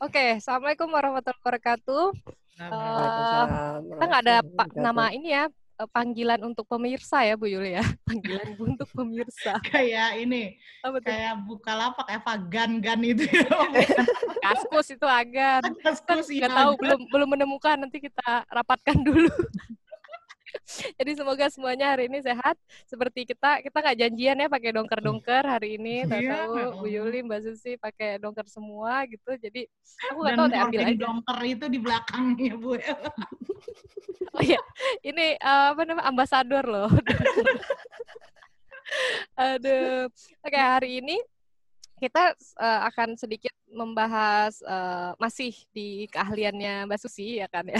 Oke, assalamualaikum warahmatullahi wabarakatuh. Uh, kita nggak ada pa nama ini ya eh, panggilan untuk pemirsa ya Bu Yuli ya. Panggilan untuk pemirsa. Kayak ini Apa kayak buka lapak Eva gan gan itu ya. Kaskus itu agan. Kaskus nggak tahu belum belum menemukan. Nanti kita rapatkan dulu Jadi semoga semuanya hari ini sehat. Seperti kita, kita nggak janjian ya pakai dongker-dongker hari ini. Tahu iya. tahu Bu Yuli, Mbak Susi pakai dongker semua gitu. Jadi aku nggak tahu deh ambil aja. dongker itu di belakangnya Bu. oh iya, ini uh, apa namanya ambasador loh. Aduh. Oke, hari ini kita uh, akan sedikit membahas uh, masih di keahliannya Mbak Susi ya kan ya.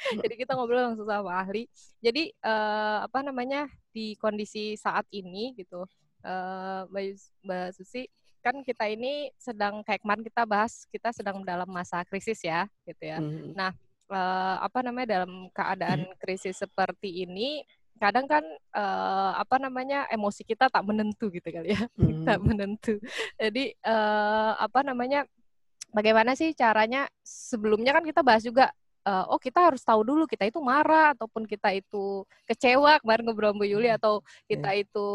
Jadi kita ngobrol langsung sama ahli. Jadi uh, apa namanya di kondisi saat ini gitu, uh, Mbak Susi kan kita ini sedang kayak kemarin kita bahas kita sedang dalam masa krisis ya gitu ya. Mm. Nah uh, apa namanya dalam keadaan mm. krisis seperti ini kadang kan uh, apa namanya emosi kita tak menentu gitu kali ya mm. tak menentu. Jadi uh, apa namanya bagaimana sih caranya sebelumnya kan kita bahas juga uh, oh kita harus tahu dulu kita itu marah ataupun kita itu kecewa kemarin ngobrol Bu Yuli atau kita yeah. itu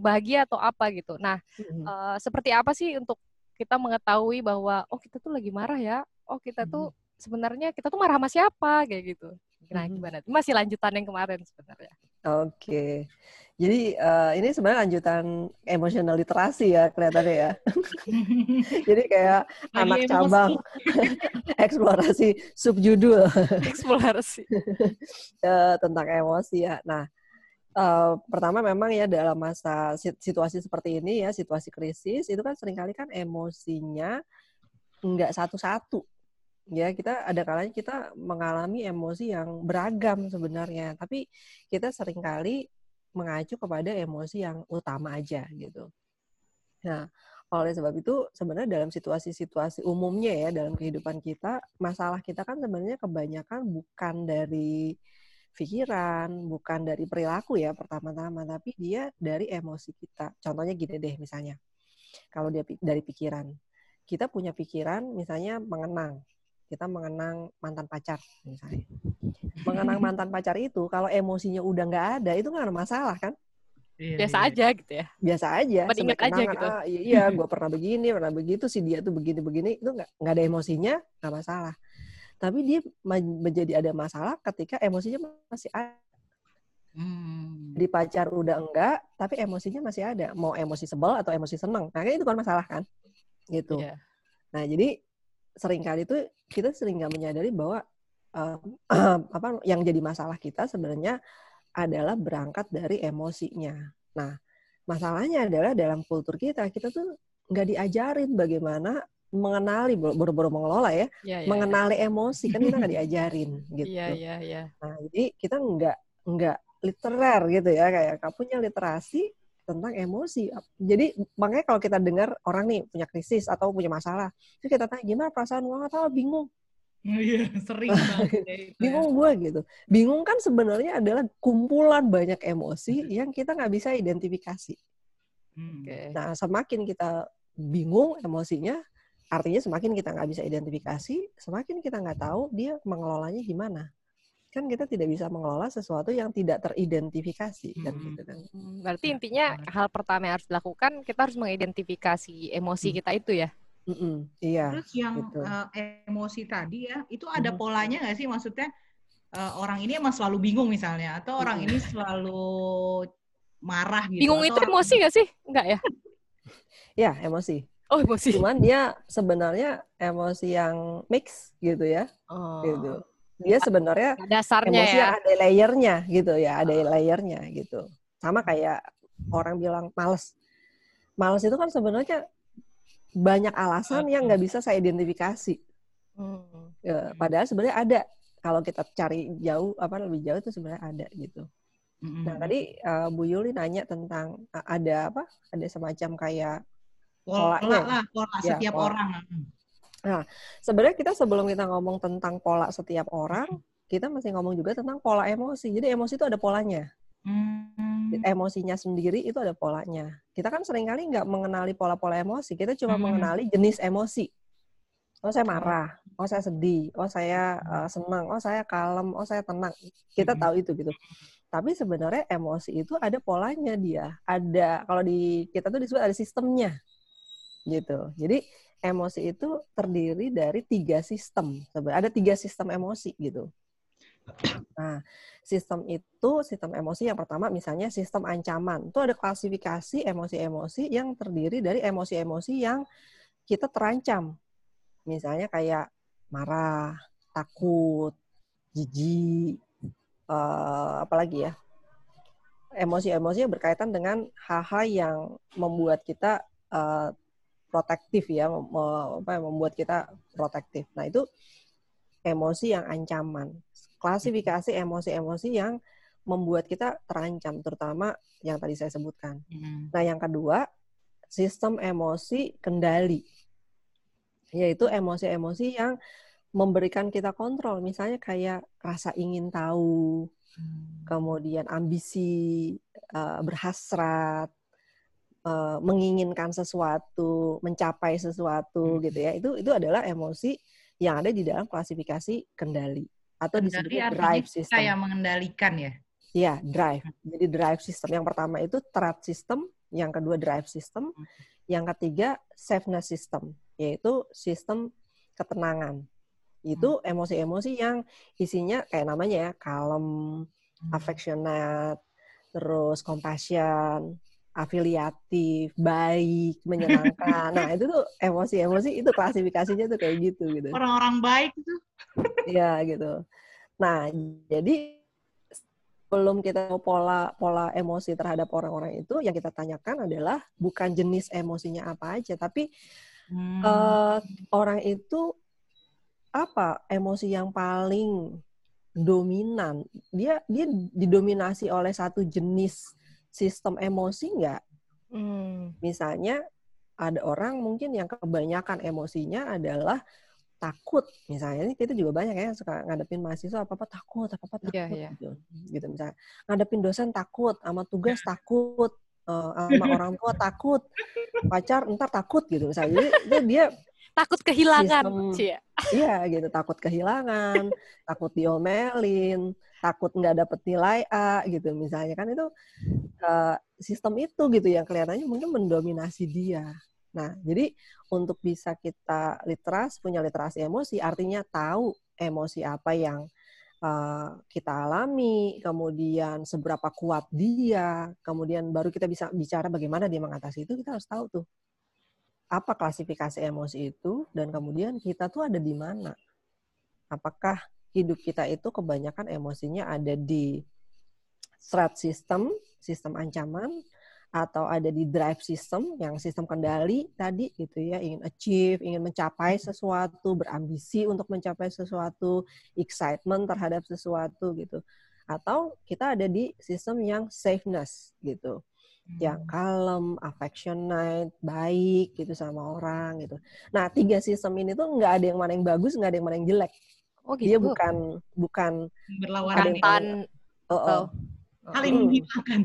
bahagia atau apa gitu. Nah, mm-hmm. uh, seperti apa sih untuk kita mengetahui bahwa oh kita tuh lagi marah ya, oh kita mm-hmm. tuh sebenarnya kita tuh marah sama siapa kayak gitu. Nah, mm-hmm. gimana? Masih lanjutan yang kemarin sebenarnya. Oke. Okay. Jadi uh, ini sebenarnya lanjutan emosional literasi ya kelihatannya ya. Jadi kayak Lagi anak emosi. cabang eksplorasi subjudul eksplorasi uh, tentang emosi ya. Nah, uh, pertama memang ya dalam masa situasi seperti ini ya, situasi krisis itu kan sering kali kan emosinya nggak satu-satu ya kita ada kalanya kita mengalami emosi yang beragam sebenarnya tapi kita sering kali mengacu kepada emosi yang utama aja gitu. Nah, oleh sebab itu sebenarnya dalam situasi-situasi umumnya ya dalam kehidupan kita, masalah kita kan sebenarnya kebanyakan bukan dari pikiran, bukan dari perilaku ya pertama-tama, tapi dia dari emosi kita. Contohnya gini deh misalnya, kalau dia dari pikiran, kita punya pikiran misalnya mengenang, kita mengenang mantan pacar misalnya. Mengenang mantan pacar itu kalau emosinya udah nggak ada itu nggak ada masalah kan? Iya, Biasa iya. aja gitu ya. Biasa aja. Ingat aja gitu. Ah, iya, gue pernah begini, pernah begitu, si dia tuh begini-begini, itu nggak nggak ada emosinya, nggak masalah. Tapi dia menjadi ada masalah ketika emosinya masih ada. Hmm. Di pacar udah enggak, tapi emosinya masih ada. Mau emosi sebel atau emosi seneng. Nah, itu kan masalah kan? Gitu. Yeah. Nah, jadi sering kali itu kita sering nggak menyadari bahwa uh, apa yang jadi masalah kita sebenarnya adalah berangkat dari emosinya. Nah, masalahnya adalah dalam kultur kita kita tuh nggak diajarin bagaimana mengenali baru-baru mengelola ya, ya, ya mengenali ya. emosi kan kita nggak diajarin gitu. Iya iya iya. Nah jadi kita nggak nggak literer gitu ya kayak punya literasi tentang emosi. Jadi makanya kalau kita dengar orang nih punya krisis atau punya masalah, itu kita tanya gimana perasaan gue nggak tahu bingung. Iya, sering banget. Ya bingung gue gitu. Bingung kan sebenarnya adalah kumpulan banyak emosi yang kita nggak bisa identifikasi. Hmm. Okay. Nah, semakin kita bingung emosinya, artinya semakin kita nggak bisa identifikasi, semakin kita nggak tahu dia mengelolanya gimana kan kita tidak bisa mengelola sesuatu yang tidak teridentifikasi kan hmm. gitu kan. Hmm, berarti nah, intinya hal pertama yang harus dilakukan kita harus mengidentifikasi emosi hmm. kita itu ya. Mm -mm, iya. Terus yang gitu. uh, emosi tadi ya, itu ada mm. polanya nggak sih? Maksudnya uh, orang ini emang selalu bingung misalnya, atau orang ini selalu marah gitu. Bingung itu emosi nggak sih? Enggak ya? ya emosi. Oh emosi. Cuman dia sebenarnya emosi yang mix gitu ya. Oh. Gitu dia sebenarnya dasarnya emosi ya. ada layernya gitu ya, ada layernya gitu. Sama kayak orang bilang males. Males itu kan sebenarnya banyak alasan yang nggak bisa saya identifikasi. Hmm. Ya, padahal sebenarnya ada. Kalau kita cari jauh, apa lebih jauh itu sebenarnya ada gitu. Hmm. Nah tadi uh, Bu Yuli nanya tentang uh, ada apa? Ada semacam kayak pola lah, pola ya, setiap pola. orang. Nah, sebenarnya kita sebelum kita ngomong tentang pola setiap orang, kita masih ngomong juga tentang pola emosi. Jadi emosi itu ada polanya. Hmm. Emosinya sendiri itu ada polanya. Kita kan sering kali nggak mengenali pola-pola emosi. Kita cuma hmm. mengenali jenis emosi. Oh saya marah, oh saya sedih, oh saya uh, senang, oh saya kalem, oh saya tenang. Kita tahu itu gitu. Tapi sebenarnya emosi itu ada polanya dia. Ada kalau di kita tuh disebut ada sistemnya. Gitu. Jadi emosi itu terdiri dari tiga sistem. Ada tiga sistem emosi gitu. Nah, sistem itu, sistem emosi yang pertama misalnya sistem ancaman. Itu ada klasifikasi emosi-emosi yang terdiri dari emosi-emosi yang kita terancam. Misalnya kayak marah, takut, jijik, uh, apalagi ya emosi-emosi yang berkaitan dengan hal-hal yang membuat kita uh, protektif ya, apa, membuat kita protektif. Nah itu emosi yang ancaman. Klasifikasi emosi-emosi yang membuat kita terancam, terutama yang tadi saya sebutkan. Hmm. Nah yang kedua, sistem emosi kendali, yaitu emosi-emosi yang memberikan kita kontrol, misalnya kayak rasa ingin tahu, hmm. kemudian ambisi, uh, berhasrat, uh, menginginkan sesuatu, mencapai sesuatu, hmm. gitu ya. Itu itu adalah emosi yang ada di dalam klasifikasi kendali atau disebut drive system. Kayak mengendalikan ya? Iya, drive. Jadi drive system. Yang pertama itu threat system, yang kedua drive system, hmm. yang ketiga safeness system, yaitu sistem ketenangan itu hmm. emosi-emosi yang isinya kayak namanya ya kalem, hmm. affectionate, terus compassion, afiliatif, baik, menyenangkan. nah, itu tuh emosi-emosi itu klasifikasinya tuh kayak gitu gitu. Orang-orang baik itu. Iya, gitu. Nah, jadi belum kita tahu pola pola emosi terhadap orang-orang itu yang kita tanyakan adalah bukan jenis emosinya apa aja, tapi hmm. uh, orang itu apa emosi yang paling dominan? Dia dia didominasi oleh satu jenis sistem emosi nggak? Hmm. Misalnya ada orang mungkin yang kebanyakan emosinya adalah takut misalnya ini kita juga banyak ya suka ngadepin mahasiswa apa apa takut apa apa takut yeah, yeah. gitu gitu misalnya ngadepin dosen takut sama tugas takut uh, sama orang tua takut pacar ntar takut gitu misalnya jadi dia takut kehilangan Sistem, iya gitu takut kehilangan takut diomelin takut nggak dapet nilai A gitu misalnya kan itu uh, sistem itu gitu yang kelihatannya mungkin mendominasi dia nah jadi untuk bisa kita literas punya literasi emosi artinya tahu emosi apa yang uh, kita alami, kemudian seberapa kuat dia, kemudian baru kita bisa bicara bagaimana dia mengatasi itu, kita harus tahu tuh apa klasifikasi emosi itu dan kemudian kita tuh ada di mana. Apakah hidup kita itu kebanyakan emosinya ada di threat system, sistem ancaman, atau ada di drive system yang sistem kendali tadi gitu ya ingin achieve ingin mencapai sesuatu berambisi untuk mencapai sesuatu excitement terhadap sesuatu gitu atau kita ada di sistem yang safeness gitu yang hmm. kalem, affectionate, baik gitu sama orang gitu. Nah tiga sistem ini tuh nggak ada yang mana yang bagus, nggak ada yang mana yang jelek. Oh gitu. Dia bukan bukan berlawanan. Oh, oh. Saling hmm. menghilangkan.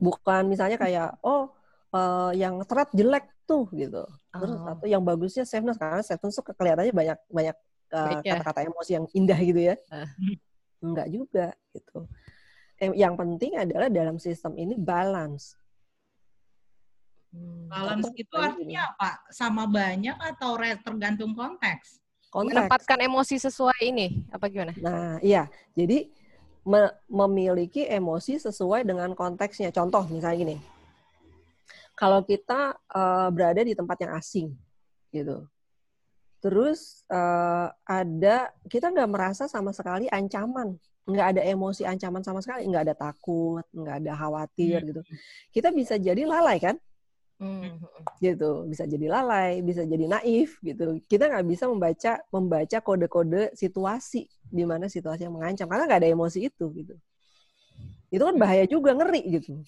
Bukan misalnya kayak oh uh, yang threat jelek tuh gitu. Terus oh. satu yang bagusnya safeness karena safeness tuh kelihatannya banyak banyak uh, kata-kata emosi yang indah gitu ya. Uh. Enggak juga gitu yang penting adalah dalam sistem ini balance. Hmm. Balance itu artinya apa? Sama banyak atau tergantung konteks? Konteks? Menempatkan emosi sesuai ini, apa gimana? Nah, iya. Jadi me memiliki emosi sesuai dengan konteksnya. Contoh misalnya gini. Kalau kita uh, berada di tempat yang asing, gitu. Terus uh, ada kita nggak merasa sama sekali ancaman nggak ada emosi ancaman sama sekali, nggak ada takut, nggak ada khawatir hmm. gitu. Kita bisa jadi lalai kan? Hmm. gitu. bisa jadi lalai bisa jadi naif gitu. Kita nggak bisa membaca membaca kode-kode situasi di mana situasi yang mengancam karena nggak ada emosi itu gitu. Itu kan bahaya juga ngeri gitu.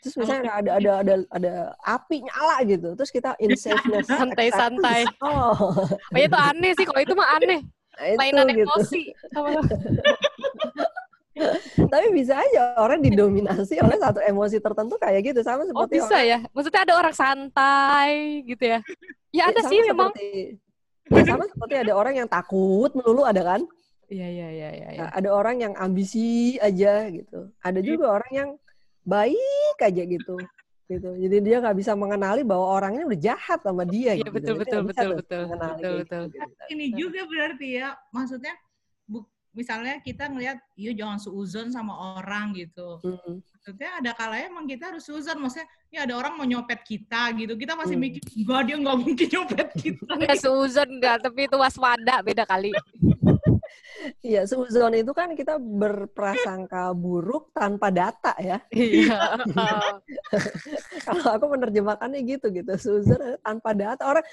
Terus misalnya ada ada ada ada api nyala gitu. Terus kita in safeness santai-santai oh. oh itu aneh sih kalau itu mah aneh. Nah, mainan gitu. emosi tapi bisa aja orang didominasi oleh satu emosi tertentu kayak gitu sama oh, seperti oh bisa orang, ya maksudnya ada orang santai gitu ya ya ada ya, sih memang Ya, sama seperti ada orang yang takut melulu ada kan? Iya iya iya iya. Nah, ada orang yang ambisi aja gitu. Ada Iya. juga orang yang baik aja gitu. Gitu. Jadi dia nggak bisa mengenali bahwa orangnya udah jahat sama dia Iya gitu. betul betul betul tuh betul mengenali betul betul. gitu, gitu. Ini juga berarti ya, maksudnya misalnya kita ngelihat, yuk jangan suuzon sama orang gitu. Mm. Maksudnya ada kalanya emang kita harus suuzon. Maksudnya, ya ada orang mau nyopet kita gitu. Kita masih Hmm. mikir, enggak dia nggak mungkin nyopet kita. Enggak seuzon enggak, tapi itu waspada beda kali. Iya, suzon itu kan kita berprasangka buruk tanpa data ya. Iya. Kalau aku menerjemahkannya gitu gitu, suzon tanpa data. Orang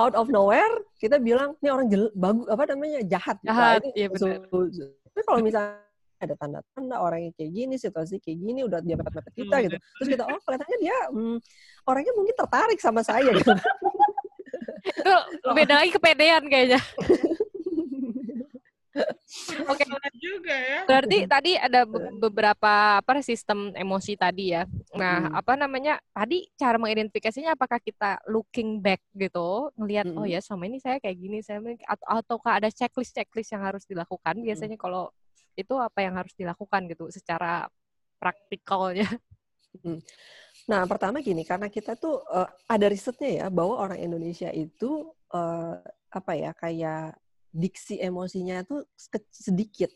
out of nowhere kita bilang ini orang jel, bagus apa namanya jahat. gitu. Jahat, iya benar. suzon. Tapi kalau misalnya ada tanda-tanda orangnya kayak gini, situasi kayak gini, udah dia mepet-mepet kita gitu. Terus kita, oh kelihatannya dia hmm, orangnya mungkin tertarik sama saya gitu. itu beda lagi kepedean kayaknya. Oke. Salah juga ya. Berarti tadi ada be- beberapa apa sistem emosi tadi ya. Nah, Mm. apa namanya? Tadi cara mengidentifikasinya apakah kita looking back gitu, ngelihat oh Mm-mm. ya selama ini saya kayak gini, saya ini- atau ataukah ada checklist-checklist yang harus dilakukan? Biasanya kalau itu apa yang harus dilakukan gitu secara praktikalnya? Nah, pertama gini, karena kita tuh eh, ada risetnya ya bahwa orang Indonesia itu eh, apa ya kayak diksi emosinya tuh sedikit.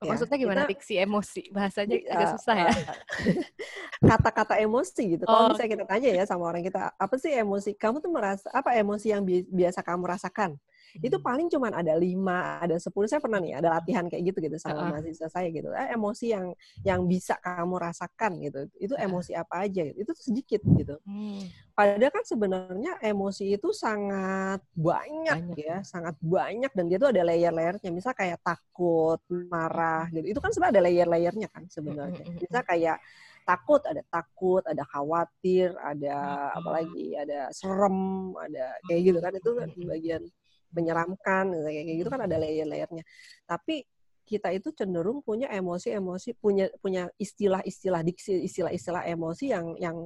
ya. Maksudnya gimana Kita- diksi emosi? Bahasanya Di- agak eh, susah ya. eh, Kata-kata emosi gitu. Kalau Oh. misalnya kita tanya ya sama orang kita, apa sih emosi? Kamu tuh merasa apa emosi yang bi- biasa kamu rasakan? Itu Hmm. paling cuman ada lima, ada sepuluh. Saya pernah nih ada latihan kayak gitu gitu sama Heeh. mahasiswa saya gitu. Eh, emosi yang yang bisa kamu rasakan gitu. Itu emosi apa aja? Gitu. Itu tuh sedikit gitu. Hmm. Padahal kan sebenarnya emosi itu sangat banyak, Banyak. ya, sangat banyak dan dia tuh ada layer-layernya. Misal kayak takut, marah gitu. Itu kan sebenarnya ada layer-layernya kan sebenarnya. Mm, mm, mm, Misal kayak takut, ada takut, ada khawatir, ada Mm, apa lagi, ada serem, ada kayak gitu kan. Itu kan bagian menyeramkan gitu, kayak gitu kan ada layer-layernya. Tapi kita itu cenderung punya emosi-emosi, punya punya istilah-istilah diksi, istilah-istilah emosi yang yang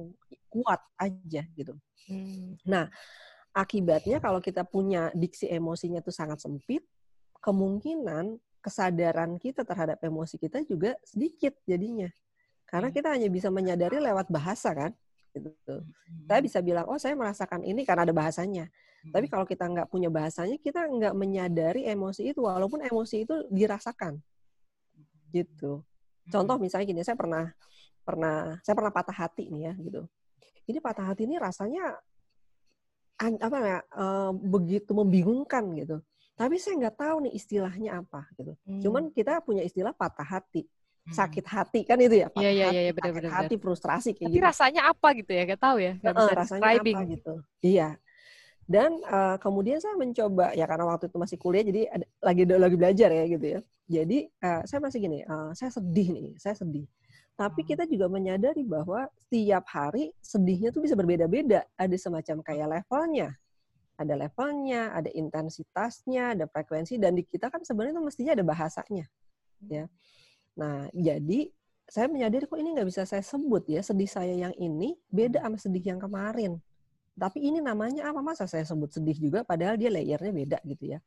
kuat aja gitu. Hmm. Akibatnya kalau kita punya diksi emosinya itu sangat sempit, kemungkinan kesadaran kita terhadap emosi kita juga sedikit jadinya. Karena Hmm. kita hanya bisa menyadari lewat bahasa kan. Gitu. Saya bisa bilang, oh saya merasakan ini karena ada bahasanya. Tapi kalau kita nggak punya bahasanya, kita nggak menyadari emosi itu, walaupun emosi itu dirasakan. Gitu. Contoh misalnya gini, saya pernah pernah saya pernah patah hati nih ya gitu. Ini patah hati ini rasanya an- apa ya eh, begitu membingungkan gitu. Tapi saya nggak tahu nih istilahnya apa gitu. Hmm. Cuman kita punya istilah patah hati, Hmm. sakit hati kan itu ya. Iya, iya, patah iya, hati, benar, sakit benar, hati, frustrasi kayak Tapi gitu. rasanya apa gitu ya? Gak tahu ya. Gak bisa rasanya describing. apa gitu. Iya. Dan eh, kemudian saya mencoba ya karena waktu itu masih kuliah jadi ada, lagi lagi belajar ya gitu ya. Jadi eh, saya masih gini, eh, saya sedih nih, saya sedih. Tapi kita juga menyadari bahwa setiap hari sedihnya tuh bisa berbeda-beda. Ada semacam kayak levelnya. Ada levelnya, ada intensitasnya, ada frekuensi dan di kita kan sebenarnya itu mestinya ada bahasanya. Ya. Nah, jadi saya menyadari kok ini nggak bisa saya sebut ya sedih saya yang ini beda sama sedih yang kemarin. Tapi ini namanya apa masa saya sebut sedih juga padahal dia layernya beda gitu ya.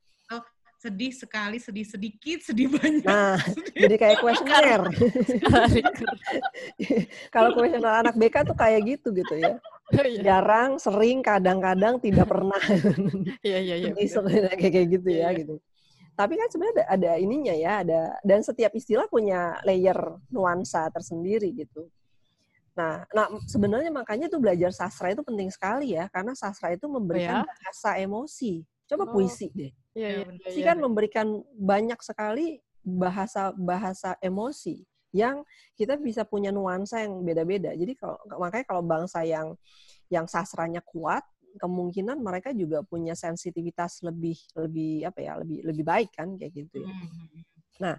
Sedih sekali, sedih sedikit, sedih banyak. Nah, jadi kayak kuesioner. Kalau kuesioner anak BK tuh kayak gitu gitu ya. Iya, Jarang, sering, kadang-kadang, tidak pernah. iya, iya. iya, Sedih kayak gitu ya Iya. gitu. Tapi kan sebenarnya ada, ada ininya ya, ada dan setiap istilah punya layer nuansa tersendiri gitu. Nah, nah sebenarnya makanya tuh belajar sastra itu penting sekali ya, karena sastra itu memberikan ya? bahasa emosi. Coba Oh. puisi deh. Iya, iya, benar. Puisi iya, kan iya. memberikan banyak sekali bahasa bahasa emosi yang kita bisa punya nuansa yang beda-beda. Jadi kalau makanya kalau bangsa yang yang sastranya kuat, kemungkinan mereka juga punya sensitivitas lebih lebih apa ya lebih lebih baik kan kayak gitu. Ya. Hmm.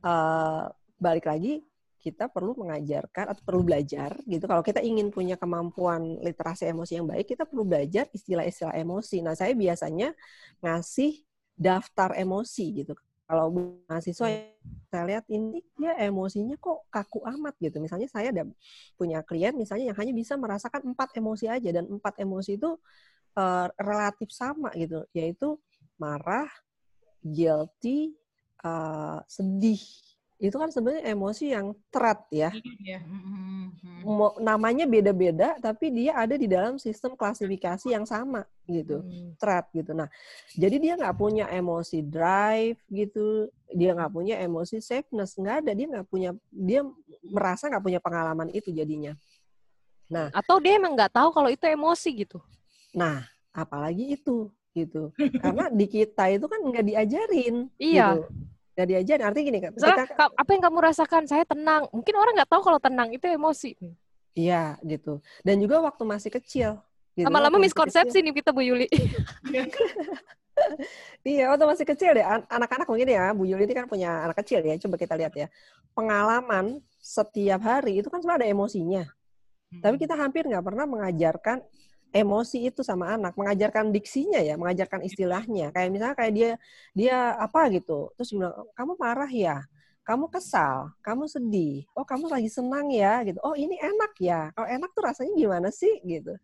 Eh, balik lagi kita perlu mengajarkan atau perlu belajar gitu. Kalau kita ingin punya kemampuan literasi emosi yang baik, kita perlu belajar istilah-istilah emosi. Nah, saya biasanya ngasih daftar emosi gitu. Kalau mahasiswa saya lihat ini dia emosinya kok kaku amat gitu. Misalnya saya ada punya klien misalnya yang hanya bisa merasakan empat emosi aja dan empat emosi itu eh, relatif sama gitu, yaitu marah, guilty, uh, sedih. Itu kan sebenarnya emosi yang terat ya. Iya. Mm-hmm. Mo- Namanya beda-beda, tapi dia ada di dalam sistem klasifikasi yang sama gitu, terat gitu. Nah, jadi dia nggak punya emosi drive gitu, dia nggak punya emosi safeness, nggak ada. Dia nggak punya, dia merasa nggak punya pengalaman itu jadinya. Atau dia emang nggak tahu kalau itu emosi gitu. Nah, apalagi itu gitu. Karena di kita itu kan nggak diajarin. Iya. Gitu. Nggak diajarin. Artinya gini, kan, Misalnya, kita, "Ka- apa yang kamu rasakan? Saya tenang. Mungkin orang nggak tahu kalau tenang itu emosi. iya gitu. Dan juga waktu masih kecil. Gitu. Lama-lama miskonsepsi kecil- nih kita Bu Yuli. Iya, waktu masih kecil deh. An- Anak-anak mungkin ya, Bu Yuli ini kan punya anak kecil ya. Coba kita lihat ya. Pengalaman setiap hari itu kan selalu ada emosinya. Tapi kita hampir nggak pernah mengajarkan emosi itu sama anak, mengajarkan diksinya ya, mengajarkan istilahnya. Kayak misalnya kayak dia dia apa gitu, terus bilang kamu marah ya, kamu kesal, kamu sedih, oh kamu lagi senang ya? Gitu, oh ini enak ya, kalau enak tuh rasanya gimana sih? Gitu.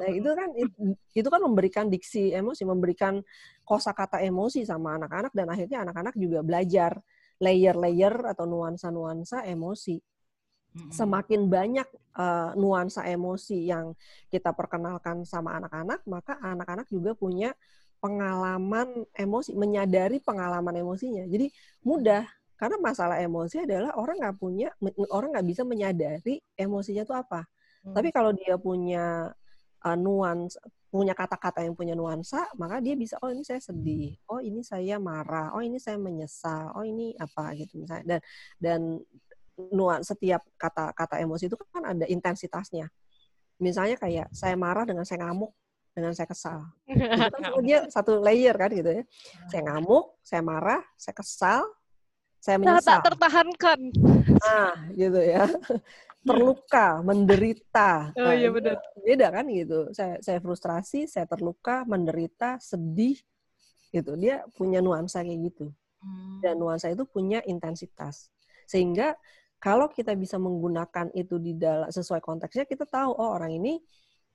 Nah itu kan it- itu kan memberikan diksi emosi, memberikan kosakata emosi sama anak-anak dan akhirnya anak-anak juga belajar layer-layer atau nuansa-nuansa emosi. Semakin banyak uh, nuansa emosi yang kita perkenalkan sama anak-anak, maka anak-anak juga punya pengalaman emosi, menyadari pengalaman emosinya. Jadi mudah karena masalah emosi adalah orang nggak punya, orang nggak bisa menyadari emosinya itu apa. Tapi kalau dia punya uh, nuansa, punya kata-kata yang punya nuansa, maka dia bisa, oh ini saya sedih, oh ini saya marah, oh ini saya menyesal, oh ini apa gitu misalnya. Dan dan nuansa setiap kata-kata emosi itu kan ada intensitasnya. Misalnya kayak saya marah dengan saya ngamuk, dengan saya kesal. Itu kan dia satu layer kan gitu ya. Saya ngamuk, saya marah, saya kesal, saya menyesal. tak tertahankan. Nah, gitu ya. Terluka, menderita. Oh Nah, iya benar. Beda kan gitu. Saya saya frustrasi, saya terluka, menderita, sedih. Gitu. Dia punya nuansa kayak gitu. Hmm. Dan nuansa itu punya intensitas. Sehingga kalau kita bisa menggunakan itu di dalam sesuai konteksnya, kita tahu oh orang ini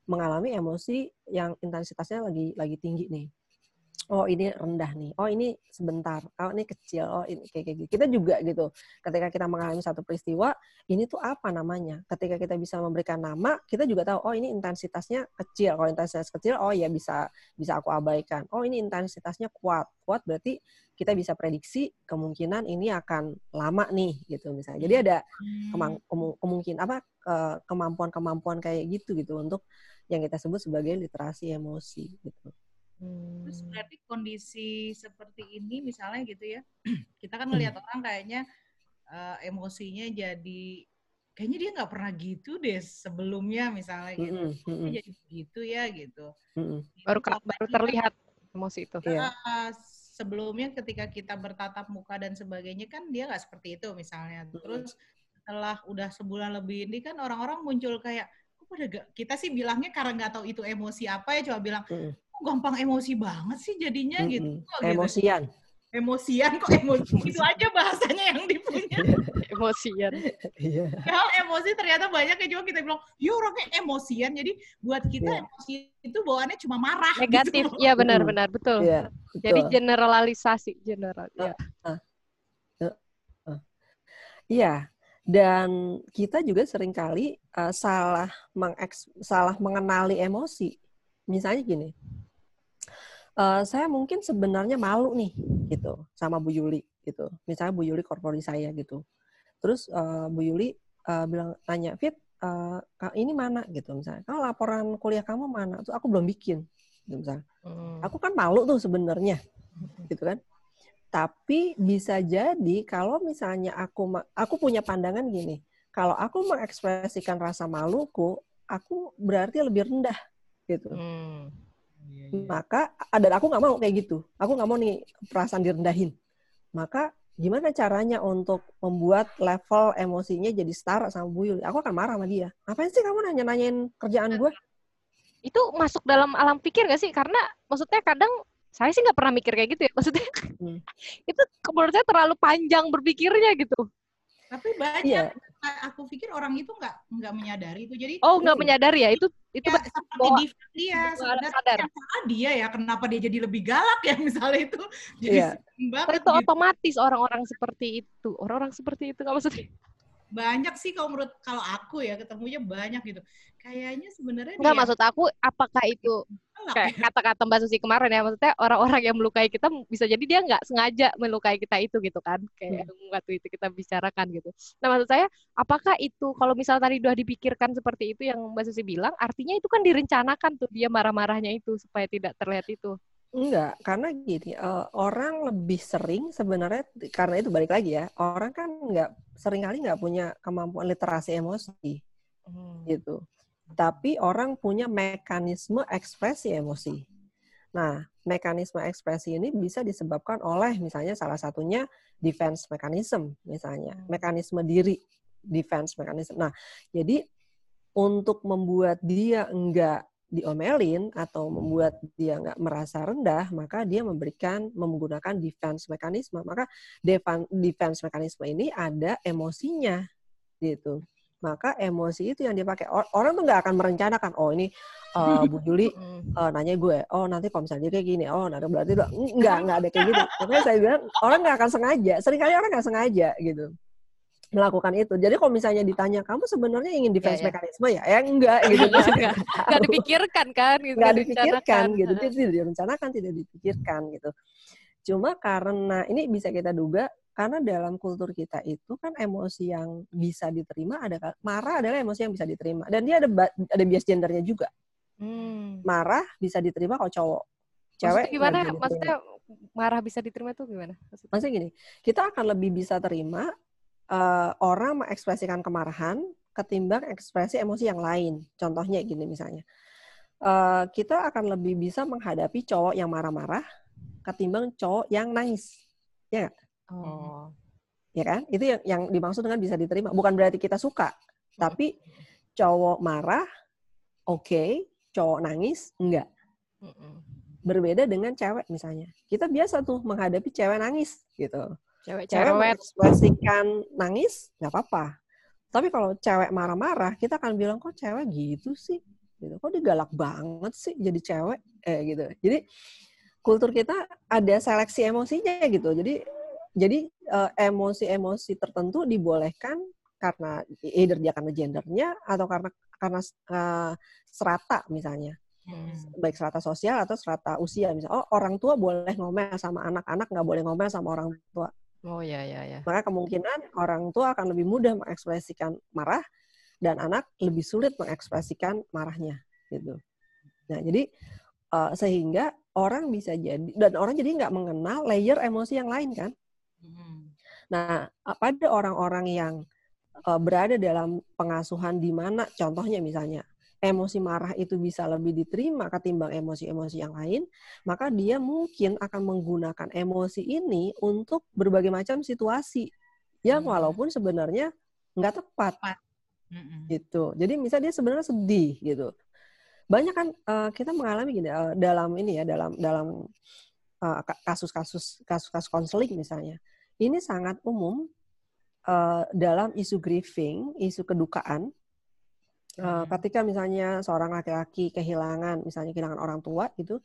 mengalami emosi yang intensitasnya lagi lagi tinggi nih. Oh ini rendah nih. Oh ini sebentar. Oh ini kecil. Oh ini kayak kayak gitu. Kita juga gitu. Ketika kita mengalami satu peristiwa, ini tuh apa namanya? Ketika kita bisa memberikan nama, kita juga tahu. Oh ini intensitasnya kecil. Kalau intensitas kecil, oh ya bisa bisa aku abaikan. Oh ini intensitasnya kuat. Kuat berarti kita bisa prediksi kemungkinan ini akan lama nih gitu misalnya. Jadi ada Hmm. kemang- kemu- kemungkin apa eh, kemampuan-kemampuan kayak gitu gitu untuk yang kita sebut sebagai literasi emosi gitu. Terus berarti kondisi seperti ini misalnya gitu ya, kita kan ngelihat orang kayaknya eh, emosinya jadi kayaknya dia nggak pernah gitu deh sebelumnya misalnya gitu. Mm-mm, mm-mm, Dia jadi gitu ya gitu. mm-mm. Baru baru terlihat emosi itu. Iya. Ah, sebelumnya ketika kita bertatap muka dan sebagainya kan dia nggak seperti itu misalnya. Terus setelah udah sebulan lebih ini kan orang-orang muncul kayak kok pada gak, kita sih bilangnya karena nggak tahu itu emosi apa ya coba bilang kok gampang emosi banget sih jadinya gitu. Mm-mm. Kok gitu? Emosian. Emosian kok emosi itu aja bahasanya yang dipunya. Emosian. Iya. Padahal emosi ternyata banyak ya juga kita bilang, ya orangnya emosian. Jadi buat kita Iya. emosi itu bawaannya cuma marah. Negatif. gitu. Iya benar-benar betul. Iya. Jadi betul. generalisasi general. Ya. Iya, dan kita juga sering kali uh, salah mengeks salah mengenali emosi. Misalnya gini, uh, saya mungkin sebenarnya malu nih, gitu, sama Bu Yuli, gitu. Misalnya Bu Yuli korpori saya, gitu. Terus uh, Bu Yuli uh, bilang tanya, Fit, uh, ini mana, gitu, misalnya. Kalau laporan kuliah kamu mana? Terus aku belum bikin, gitu, misalnya. Hmm. Aku kan malu tuh sebenarnya, gitu kan. Tapi bisa jadi kalau misalnya aku aku punya pandangan gini, kalau aku mengekspresikan rasa maluku, aku berarti lebih rendah gitu. Hmm. Iya, Maka dan aku nggak mau kayak gitu. Aku nggak mau nih perasaan direndahin. Maka gimana caranya untuk membuat level emosinya jadi setara sama Bu Yuli? Aku akan marah sama dia. Ngapain sih kamu nanya-nanyain kerjaan gue? Itu masuk dalam alam pikir gak sih? Karena maksudnya kadang saya sih nggak pernah mikir kayak gitu ya. Maksudnya Hmm. itu menurut saya terlalu panjang berpikirnya gitu. Tapi banyak Iya. Aku pikir orang itu nggak nggak menyadari itu. Jadi Oh, nggak menyadari ya? Itu itu ya, seperti bahwa- dia sebenarnya dia ya kenapa dia jadi lebih galak ya misalnya itu jadi Iya. sering banget itu gitu. otomatis orang-orang seperti itu. Orang-orang seperti itu nggak maksudnya? Banyak sih kalau menurut kalau aku ya ketemunya banyak gitu kayaknya sebenarnya Enggak dia maksud aku apakah itu kayak ya. kata-kata Mbak Susi kemarin ya maksudnya orang-orang yang melukai kita bisa jadi dia nggak sengaja melukai kita itu gitu kan kayak waktu itu kita bicarakan gitu. Nah maksud saya apakah itu kalau misal tadi udah dipikirkan seperti itu yang Mbak Susi bilang artinya itu kan direncanakan tuh dia marah-marahnya itu supaya tidak terlihat itu. Enggak, karena gini, eh, orang lebih sering sebenarnya karena itu balik lagi ya, orang kan nggak sering kali nggak punya kemampuan literasi emosi gitu. Tapi orang punya mekanisme ekspresi emosi. Nah, mekanisme ekspresi ini bisa disebabkan oleh misalnya salah satunya defense mechanism misalnya, mekanisme diri defense mechanism. Nah, jadi untuk membuat dia enggak diomelin atau membuat dia nggak merasa rendah, maka dia memberikan menggunakan defense mekanisme. Maka defense mekanisme ini ada emosinya gitu. Maka emosi itu yang dipakai Or- orang tuh nggak akan merencanakan, oh ini eh, Bu Juli eh, nanya gue, oh nanti kalau misalnya dia kayak gini, oh nanti berarti nggak nggak ada kayak gitu. Makanya saya bilang orang nggak akan sengaja. Seringkali orang nggak sengaja gitu melakukan itu. Jadi kalau misalnya ditanya kamu sebenarnya ingin defense Iya, iya. mekanisme ya, ya enggak gitu. Nggak, nggak. Nggak dipikirkan kan gitu. nggak direncanakan. dipikirkan gitu dia tidak direncanakan tidak dipikirkan gitu cuma karena ini bisa kita duga karena dalam kultur kita itu kan emosi yang bisa diterima ada marah adalah emosi yang bisa diterima dan dia ada ada bias gendernya juga Hmm. marah bisa diterima kalau cowok cewek Maksudnya gimana? Maksudnya marah bisa diterima tuh gimana? Maksudnya? maksudnya gini kita akan lebih bisa terima eh, orang mengekspresikan kemarahan ketimbang ekspresi emosi yang lain. Contohnya gini misalnya. Eh, kita akan lebih bisa menghadapi cowok yang marah-marah ketimbang cowok yang nangis. Oh. ya kan? Itu yang yang dimaksud dengan bisa diterima. Bukan berarti kita suka tapi cowok marah oke. Cowok nangis enggak berbeda dengan cewek misalnya. Kita biasa tuh menghadapi cewek nangis gitu Cewek cewek cerewet. mengekspresikan nangis nggak apa-apa. Tapi kalau cewek marah-marah kita akan bilang kok cewek gitu sih? Gitu. Kok dia galak banget sih jadi cewek? Eh gitu. Jadi kultur kita ada seleksi emosinya gitu. Jadi jadi eh, emosi-emosi tertentu dibolehkan karena either dia karena gendernya atau karena karena eh, serata misalnya. Hmm. baik serata sosial atau serata usia. Misalnya oh orang tua boleh ngomel sama anak-anak nggak boleh ngomel sama orang tua Oh ya ya ya. maka kemungkinan orang tua akan lebih mudah mengekspresikan marah dan anak lebih sulit mengekspresikan marahnya gitu. Nah jadi eh, sehingga orang bisa jadi dan orang jadi nggak mengenal layer emosi yang lain kan. Hmm. Nah pada orang-orang yang eh, berada dalam pengasuhan di mana contohnya misalnya emosi marah itu bisa lebih diterima ketimbang emosi-emosi yang lain, maka dia mungkin akan menggunakan emosi ini untuk berbagai macam situasi yang Hmm. walaupun sebenarnya nggak tepat Mm-mm. gitu. Jadi misalnya dia sebenarnya sedih gitu. Banyak kan eh, kita mengalami gini eh, dalam ini ya dalam dalam ka- kasus-kasus kasus-kasus konseling misalnya. Ini sangat umum eh, dalam isu grieving, isu kedukaan. Eh, Hmm. ketika misalnya seorang laki-laki kehilangan misalnya kehilangan orang tua gitu,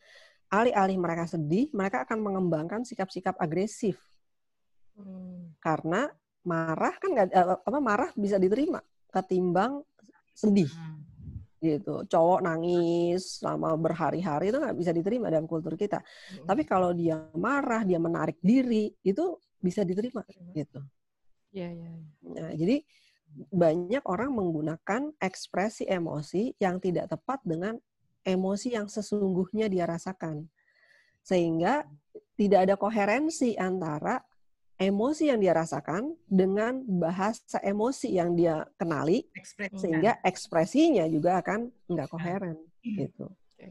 alih-alih mereka sedih, mereka akan mengembangkan sikap-sikap agresif Hmm. karena marah kan nggak eh, apa marah bisa diterima ketimbang sedih Hmm. gitu cowok nangis selama berhari-hari itu nggak bisa diterima dalam kultur kita Hmm. tapi kalau dia marah dia menarik diri itu bisa diterima gitu Iya iya. iya. nah jadi banyak orang menggunakan ekspresi emosi yang tidak tepat dengan emosi yang sesungguhnya dia rasakan sehingga tidak ada koherensi antara emosi yang dia rasakan dengan bahasa emosi yang dia kenali Ekspresi. sehingga ekspresinya juga akan nggak koheren gitu.